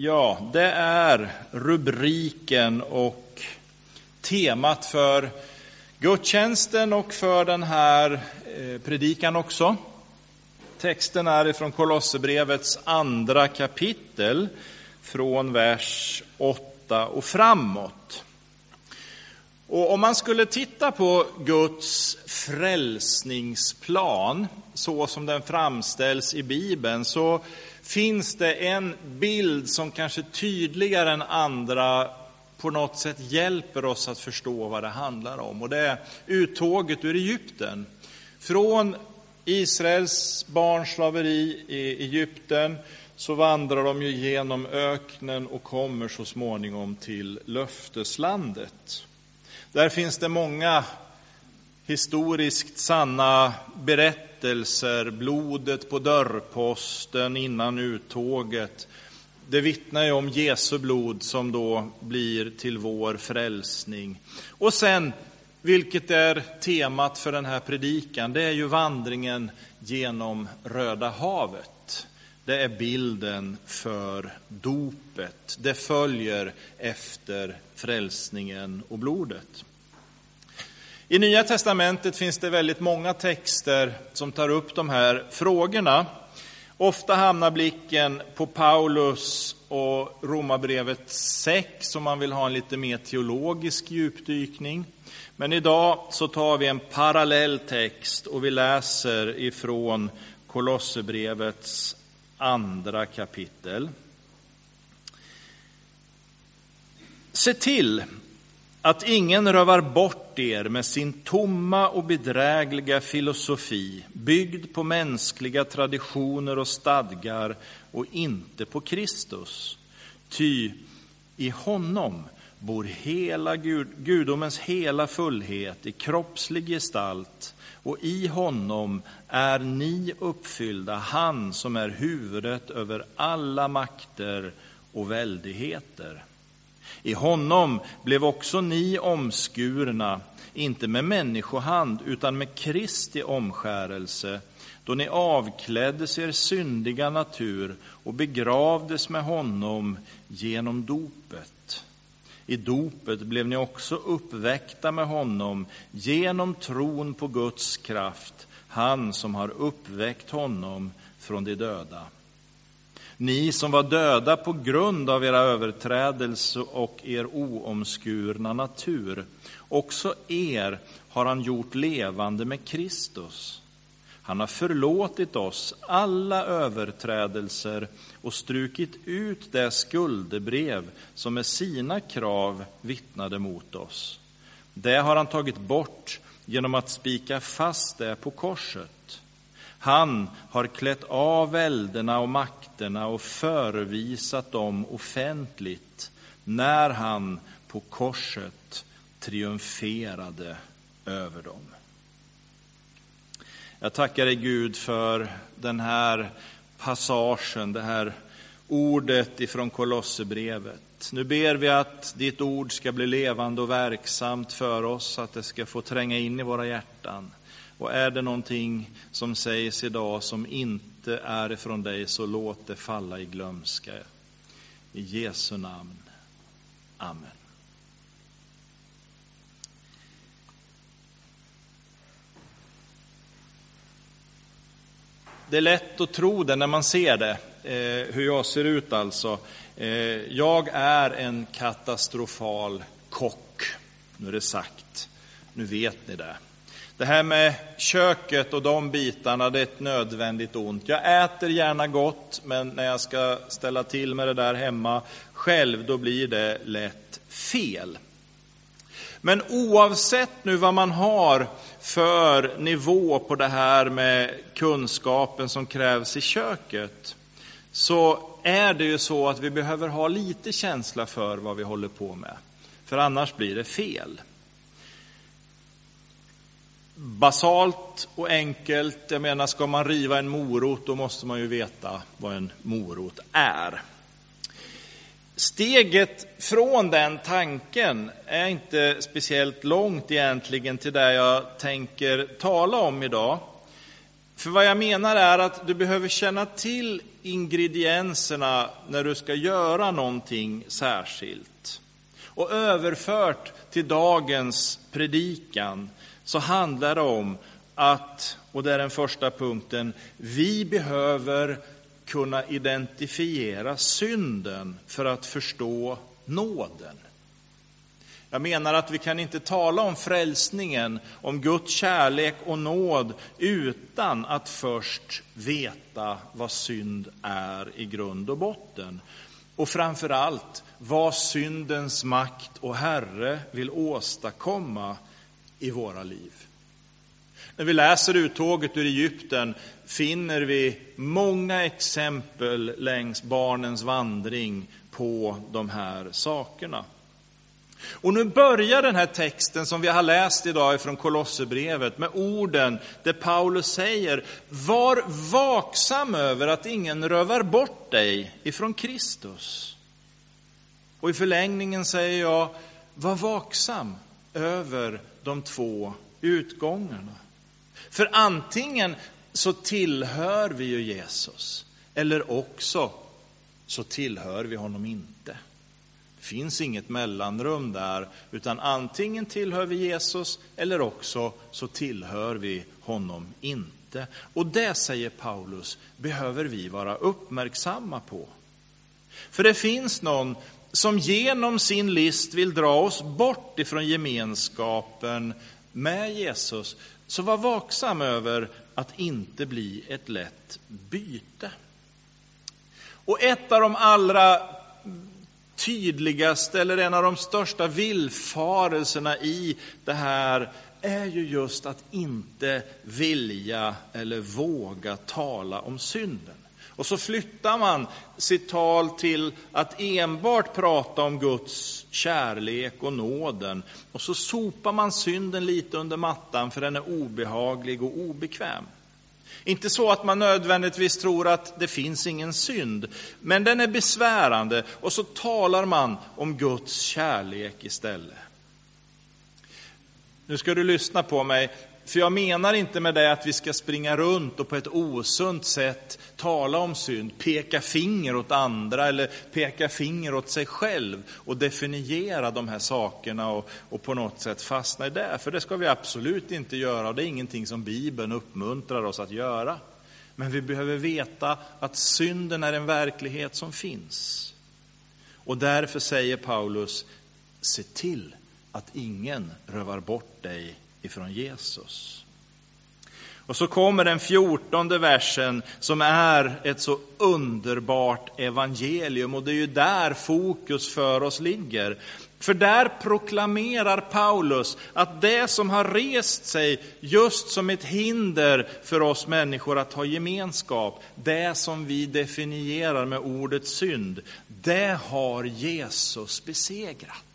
Ja, det är rubriken och temat för gudstjänsten och för den här eh, predikan också. Texten är ifrån Kolosserbrevets andra kapitel, från vers 8 och framåt. Och om man skulle titta på Guds frälsningsplan, så som den framställs i Bibeln, så finns det en bild som kanske tydligare än andra på något sätt hjälper oss att förstå vad det handlar om. Och det är uttåget ur Egypten. Från Israels barnslaveri i Egypten så vandrar de ju genom öknen och kommer så småningom till löfteslandet. Där finns det många historiskt sanna berättelser, berättelser, blodet på dörrposten innan uttåget. Det vittnar ju om Jesu blod som då blir till vår frälsning. Och sen, vilket är temat för den här predikan, det är ju vandringen genom Röda havet. Det är bilden för dopet. Det följer efter frälsningen och blodet. I Nya testamentet finns det väldigt många texter som tar upp de här frågorna. Ofta hamnar blicken på Paulus och Romarbrevet 6 om man vill ha en lite mer teologisk djupdykning. Men idag så tar vi en parallell text och vi läser ifrån Kolosserbrevets andra kapitel. Se till att ingen rövar bort er med sin tomma och bedrägliga filosofi, byggd på mänskliga traditioner och stadgar och inte på Kristus. Ty i honom bor hela Gud, gudomens hela fullhet i kroppslig gestalt och i honom är ni uppfyllda, han som är huvudet över alla makter och väldigheter. I honom blev också ni omskurna, inte med människohand, utan med Kristi omskärelse, då ni avkläddes er syndiga natur och begravdes med honom genom dopet. I dopet blev ni också uppväckta med honom genom tron på Guds kraft, han som har uppväckt honom från de döda. Ni som var döda på grund av era överträdelser och er oomskurna natur, också er har han gjort levande med Kristus. Han har förlåtit oss alla överträdelser och strukit ut det skuldebrev som med sina krav vittnade mot oss. Det har han tagit bort genom att spika fast det på korset. Han har klätt av välderna och makterna och förevisat dem offentligt när han på korset triumferade över dem. Jag tackar dig Gud för den här passagen, det här ordet ifrån Kolosserbrevet. Nu ber vi att ditt ord ska bli levande och verksamt för oss, att det ska få tränga in i våra hjärtan. Och är det någonting som sägs idag som inte är ifrån dig, så låt det falla i glömska. I Jesu namn. Amen. Det är lätt att tro det när man ser det, eh, hur jag ser ut alltså. Eh, jag är en katastrofal kock. Nu är det sagt. Nu vet ni det. Det här med köket och de bitarna, det är ett nödvändigt ont. Jag äter gärna gott, men när jag ska ställa till med det där hemma själv, då blir det lätt fel. Men oavsett nu vad man har för nivå på det här med kunskapen som krävs i köket, så är det ju så att vi behöver ha lite känsla för vad vi håller på med. För annars blir det fel basalt och enkelt. Jag menar, ska man riva en morot, då måste man ju veta vad en morot är. Steget från den tanken är inte speciellt långt egentligen till det jag tänker tala om idag. För vad jag menar är att du behöver känna till ingredienserna när du ska göra någonting särskilt. Och överfört till dagens predikan så handlar det om att, och det är den första punkten, vi behöver kunna identifiera synden för att förstå nåden. Jag menar att vi kan inte tala om frälsningen, om Guds kärlek och nåd utan att först veta vad synd är i grund och botten. Och framför allt vad syndens makt och Herre vill åstadkomma i våra liv. När vi läser uttåget ur Egypten finner vi många exempel längs barnens vandring på de här sakerna. Och nu börjar den här texten som vi har läst idag från Kolosserbrevet med orden där Paulus säger Var vaksam över att ingen rövar bort dig ifrån Kristus. Och i förlängningen säger jag, var vaksam över de två utgångarna. För antingen så tillhör vi ju Jesus, eller också så tillhör vi honom inte. Det finns inget mellanrum där, utan antingen tillhör vi Jesus eller också så tillhör vi honom inte. Och det, säger Paulus, behöver vi vara uppmärksamma på. För det finns någon som genom sin list vill dra oss bort ifrån gemenskapen med Jesus. Så var vaksam över att inte bli ett lätt byte. Och ett av de allra tydligaste, eller en av de största villfarelserna i det här är ju just att inte vilja eller våga tala om synden. Och så flyttar man sitt tal till att enbart prata om Guds kärlek och nåden. Och så sopar man synden lite under mattan för den är obehaglig och obekväm. Inte så att man nödvändigtvis tror att det finns ingen synd, men den är besvärande och så talar man om Guds kärlek istället. Nu ska du lyssna på mig, för jag menar inte med det att vi ska springa runt och på ett osunt sätt tala om synd, peka finger åt andra eller peka finger åt sig själv och definiera de här sakerna och, och på något sätt fastna i det. För det ska vi absolut inte göra och det är ingenting som Bibeln uppmuntrar oss att göra. Men vi behöver veta att synden är en verklighet som finns. Och därför säger Paulus, se till att ingen rövar bort dig ifrån Jesus. Och så kommer den fjortonde versen som är ett så underbart evangelium och det är ju där fokus för oss ligger. För där proklamerar Paulus att det som har rest sig just som ett hinder för oss människor att ha gemenskap, det som vi definierar med ordet synd, det har Jesus besegrat.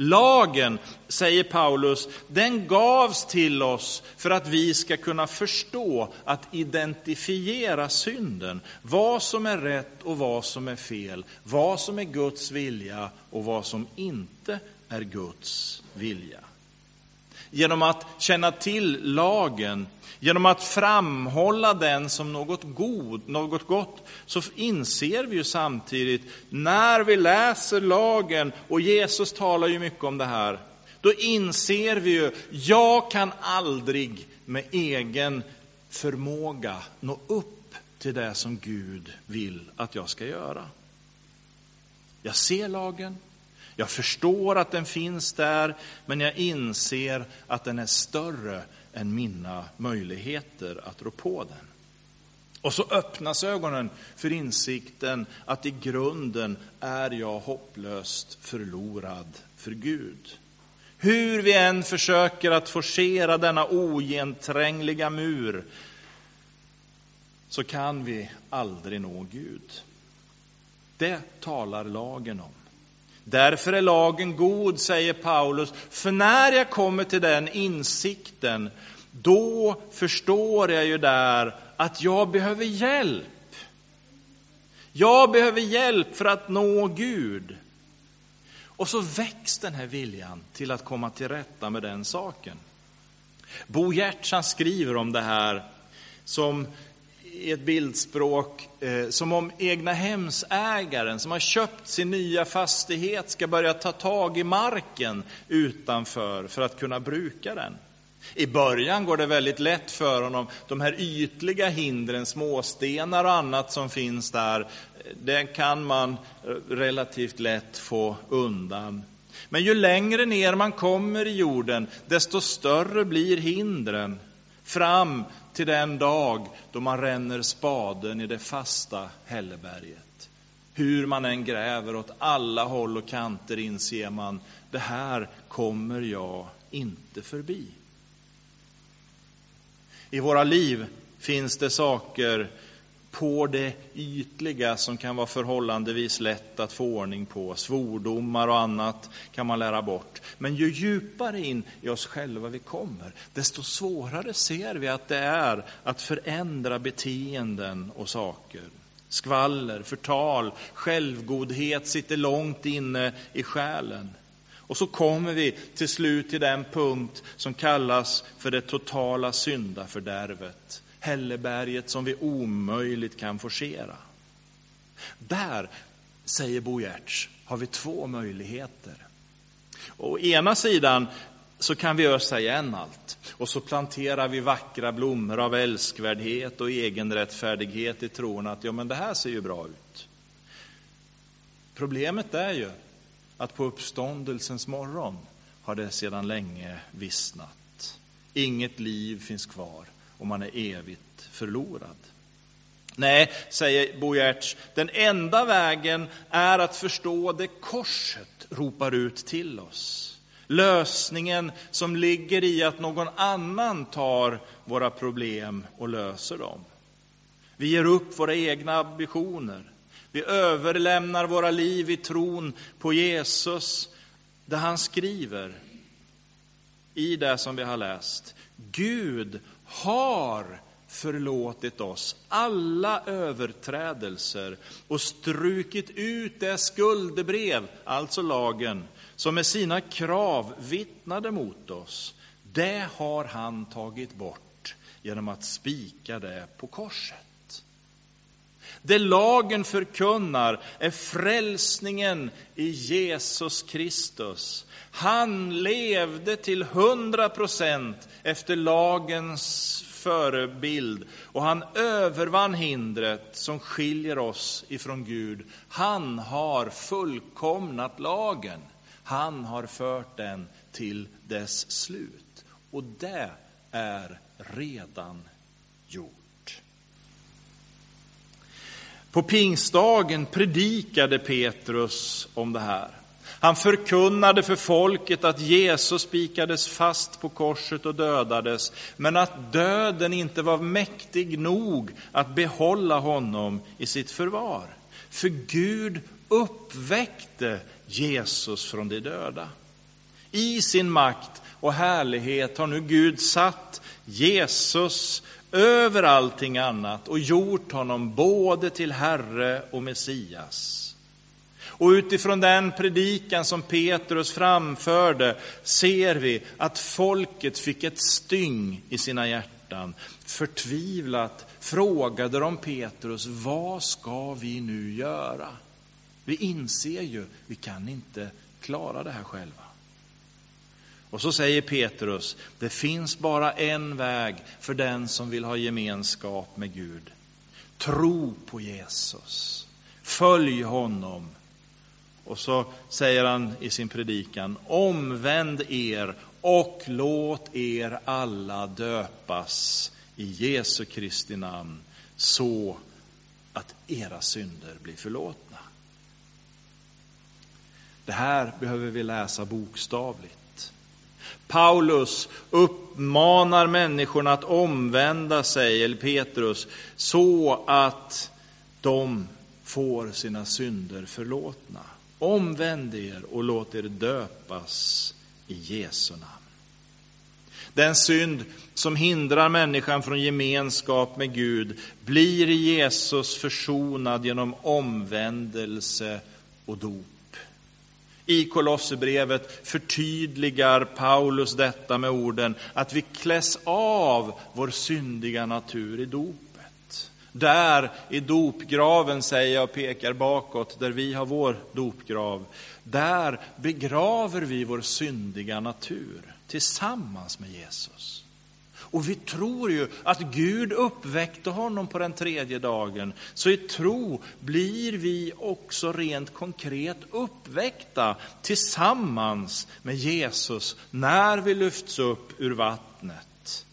Lagen, säger Paulus, den gavs till oss för att vi ska kunna förstå att identifiera synden. Vad som är rätt och vad som är fel. Vad som är Guds vilja och vad som inte är Guds vilja. Genom att känna till lagen Genom att framhålla den som något, god, något gott så inser vi ju samtidigt, när vi läser lagen, och Jesus talar ju mycket om det här, då inser vi ju, jag kan aldrig med egen förmåga nå upp till det som Gud vill att jag ska göra. Jag ser lagen, jag förstår att den finns där, men jag inser att den är större än mina möjligheter att rå på den. Och så öppnas ögonen för insikten att i grunden är jag hopplöst förlorad för Gud. Hur vi än försöker att forcera denna ogenträngliga mur så kan vi aldrig nå Gud. Det talar lagen om. Därför är lagen god, säger Paulus, för när jag kommer till den insikten, då förstår jag ju där att jag behöver hjälp. Jag behöver hjälp för att nå Gud. Och så väcks den här viljan till att komma till rätta med den saken. Bo Giertz skriver om det här som i ett bildspråk, eh, som om egna hemsägaren som har köpt sin nya fastighet ska börja ta tag i marken utanför för att kunna bruka den. I början går det väldigt lätt för honom. De här ytliga hindren, småstenar och annat som finns där, eh, det kan man eh, relativt lätt få undan. Men ju längre ner man kommer i jorden, desto större blir hindren fram till den dag då man ränner spaden i det fasta hälleberget. Hur man än gräver åt alla håll och kanter inser man, det här kommer jag inte förbi. I våra liv finns det saker på det ytliga som kan vara förhållandevis lätt att få ordning på. Svordomar och annat kan man lära bort. Men ju djupare in i oss själva vi kommer, desto svårare ser vi att det är att förändra beteenden och saker. Skvaller, förtal, självgodhet sitter långt inne i själen. Och så kommer vi till slut till den punkt som kallas för det totala syndafördärvet. Hälleberget som vi omöjligt kan forcera. Där, säger Bo Giertz, har vi två möjligheter. Å ena sidan så kan vi ösa igen allt och så planterar vi vackra blommor av älskvärdhet och egenrättfärdighet i tron att ja, men det här ser ju bra ut. Problemet är ju att på uppståndelsens morgon har det sedan länge vissnat. Inget liv finns kvar och man är evigt förlorad. Nej, säger Bo Giertz, den enda vägen är att förstå det korset ropar ut till oss. Lösningen som ligger i att någon annan tar våra problem och löser dem. Vi ger upp våra egna ambitioner. Vi överlämnar våra liv i tron på Jesus, där han skriver i det som vi har läst. Gud har förlåtit oss alla överträdelser och strukit ut det skuldebrev, alltså lagen, som med sina krav vittnade mot oss. Det har han tagit bort genom att spika det på korset. Det lagen förkunnar är frälsningen i Jesus Kristus. Han levde till hundra procent efter lagens förebild och han övervann hindret som skiljer oss ifrån Gud. Han har fullkomnat lagen. Han har fört den till dess slut. Och det är redan gjort. På pingstdagen predikade Petrus om det här. Han förkunnade för folket att Jesus spikades fast på korset och dödades, men att döden inte var mäktig nog att behålla honom i sitt förvar. För Gud uppväckte Jesus från de döda. I sin makt och härlighet har nu Gud satt Jesus över allting annat och gjort honom både till Herre och Messias. Och utifrån den predikan som Petrus framförde ser vi att folket fick ett styng i sina hjärtan. Förtvivlat frågade de Petrus, vad ska vi nu göra? Vi inser ju, vi kan inte klara det här själva. Och så säger Petrus, det finns bara en väg för den som vill ha gemenskap med Gud. Tro på Jesus, följ honom. Och så säger han i sin predikan, omvänd er och låt er alla döpas i Jesu Kristi namn så att era synder blir förlåtna. Det här behöver vi läsa bokstavligt. Paulus uppmanar människorna att omvända sig, eller Petrus, så att de får sina synder förlåtna. Omvänd er och låt er döpas i Jesu namn. Den synd som hindrar människan från gemenskap med Gud blir i Jesus försonad genom omvändelse och dop. I Kolosserbrevet förtydligar Paulus detta med orden att vi kläs av vår syndiga natur i dopet. Där i dopgraven, säger jag och pekar bakåt, där vi har vår dopgrav, där begraver vi vår syndiga natur tillsammans med Jesus. Och vi tror ju att Gud uppväckte honom på den tredje dagen. Så i tro blir vi också rent konkret uppväckta tillsammans med Jesus när vi lyfts upp ur vattnet.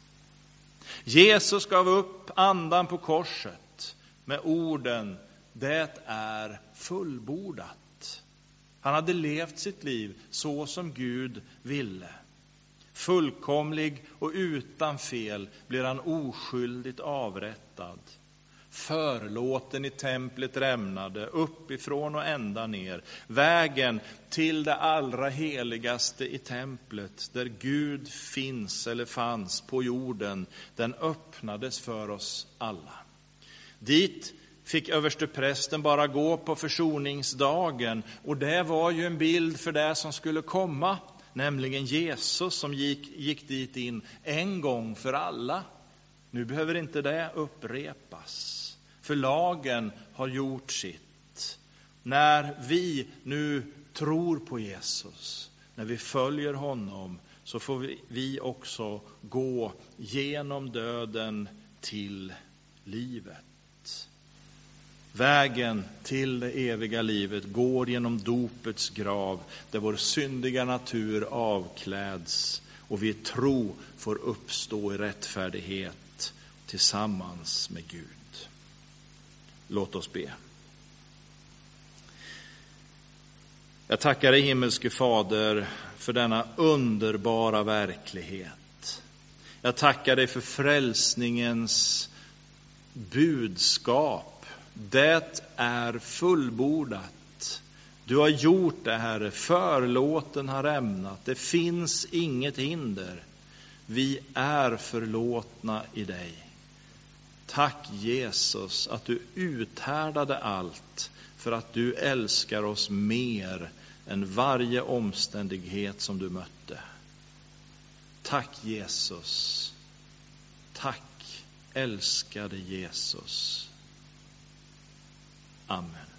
Jesus gav upp andan på korset med orden Det är fullbordat. Han hade levt sitt liv så som Gud ville. Fullkomlig och utan fel blir han oskyldigt avrättad. Förlåten i templet rämnade uppifrån och ända ner. Vägen till det allra heligaste i templet, där Gud finns eller fanns på jorden, den öppnades för oss alla. Dit fick översteprästen bara gå på försoningsdagen och det var ju en bild för det som skulle komma nämligen Jesus som gick, gick dit in en gång för alla. Nu behöver inte det upprepas, för lagen har gjort sitt. När vi nu tror på Jesus, när vi följer honom, så får vi också gå genom döden till livet. Vägen till det eviga livet går genom dopets grav där vår syndiga natur avkläds och vi i tro får uppstå i rättfärdighet tillsammans med Gud. Låt oss be. Jag tackar dig himmelske Fader för denna underbara verklighet. Jag tackar dig för frälsningens budskap det är fullbordat. Du har gjort det, Herre. Förlåten har ämnat. Det finns inget hinder. Vi är förlåtna i dig. Tack Jesus att du uthärdade allt för att du älskar oss mer än varje omständighet som du mötte. Tack Jesus. Tack älskade Jesus. Amen.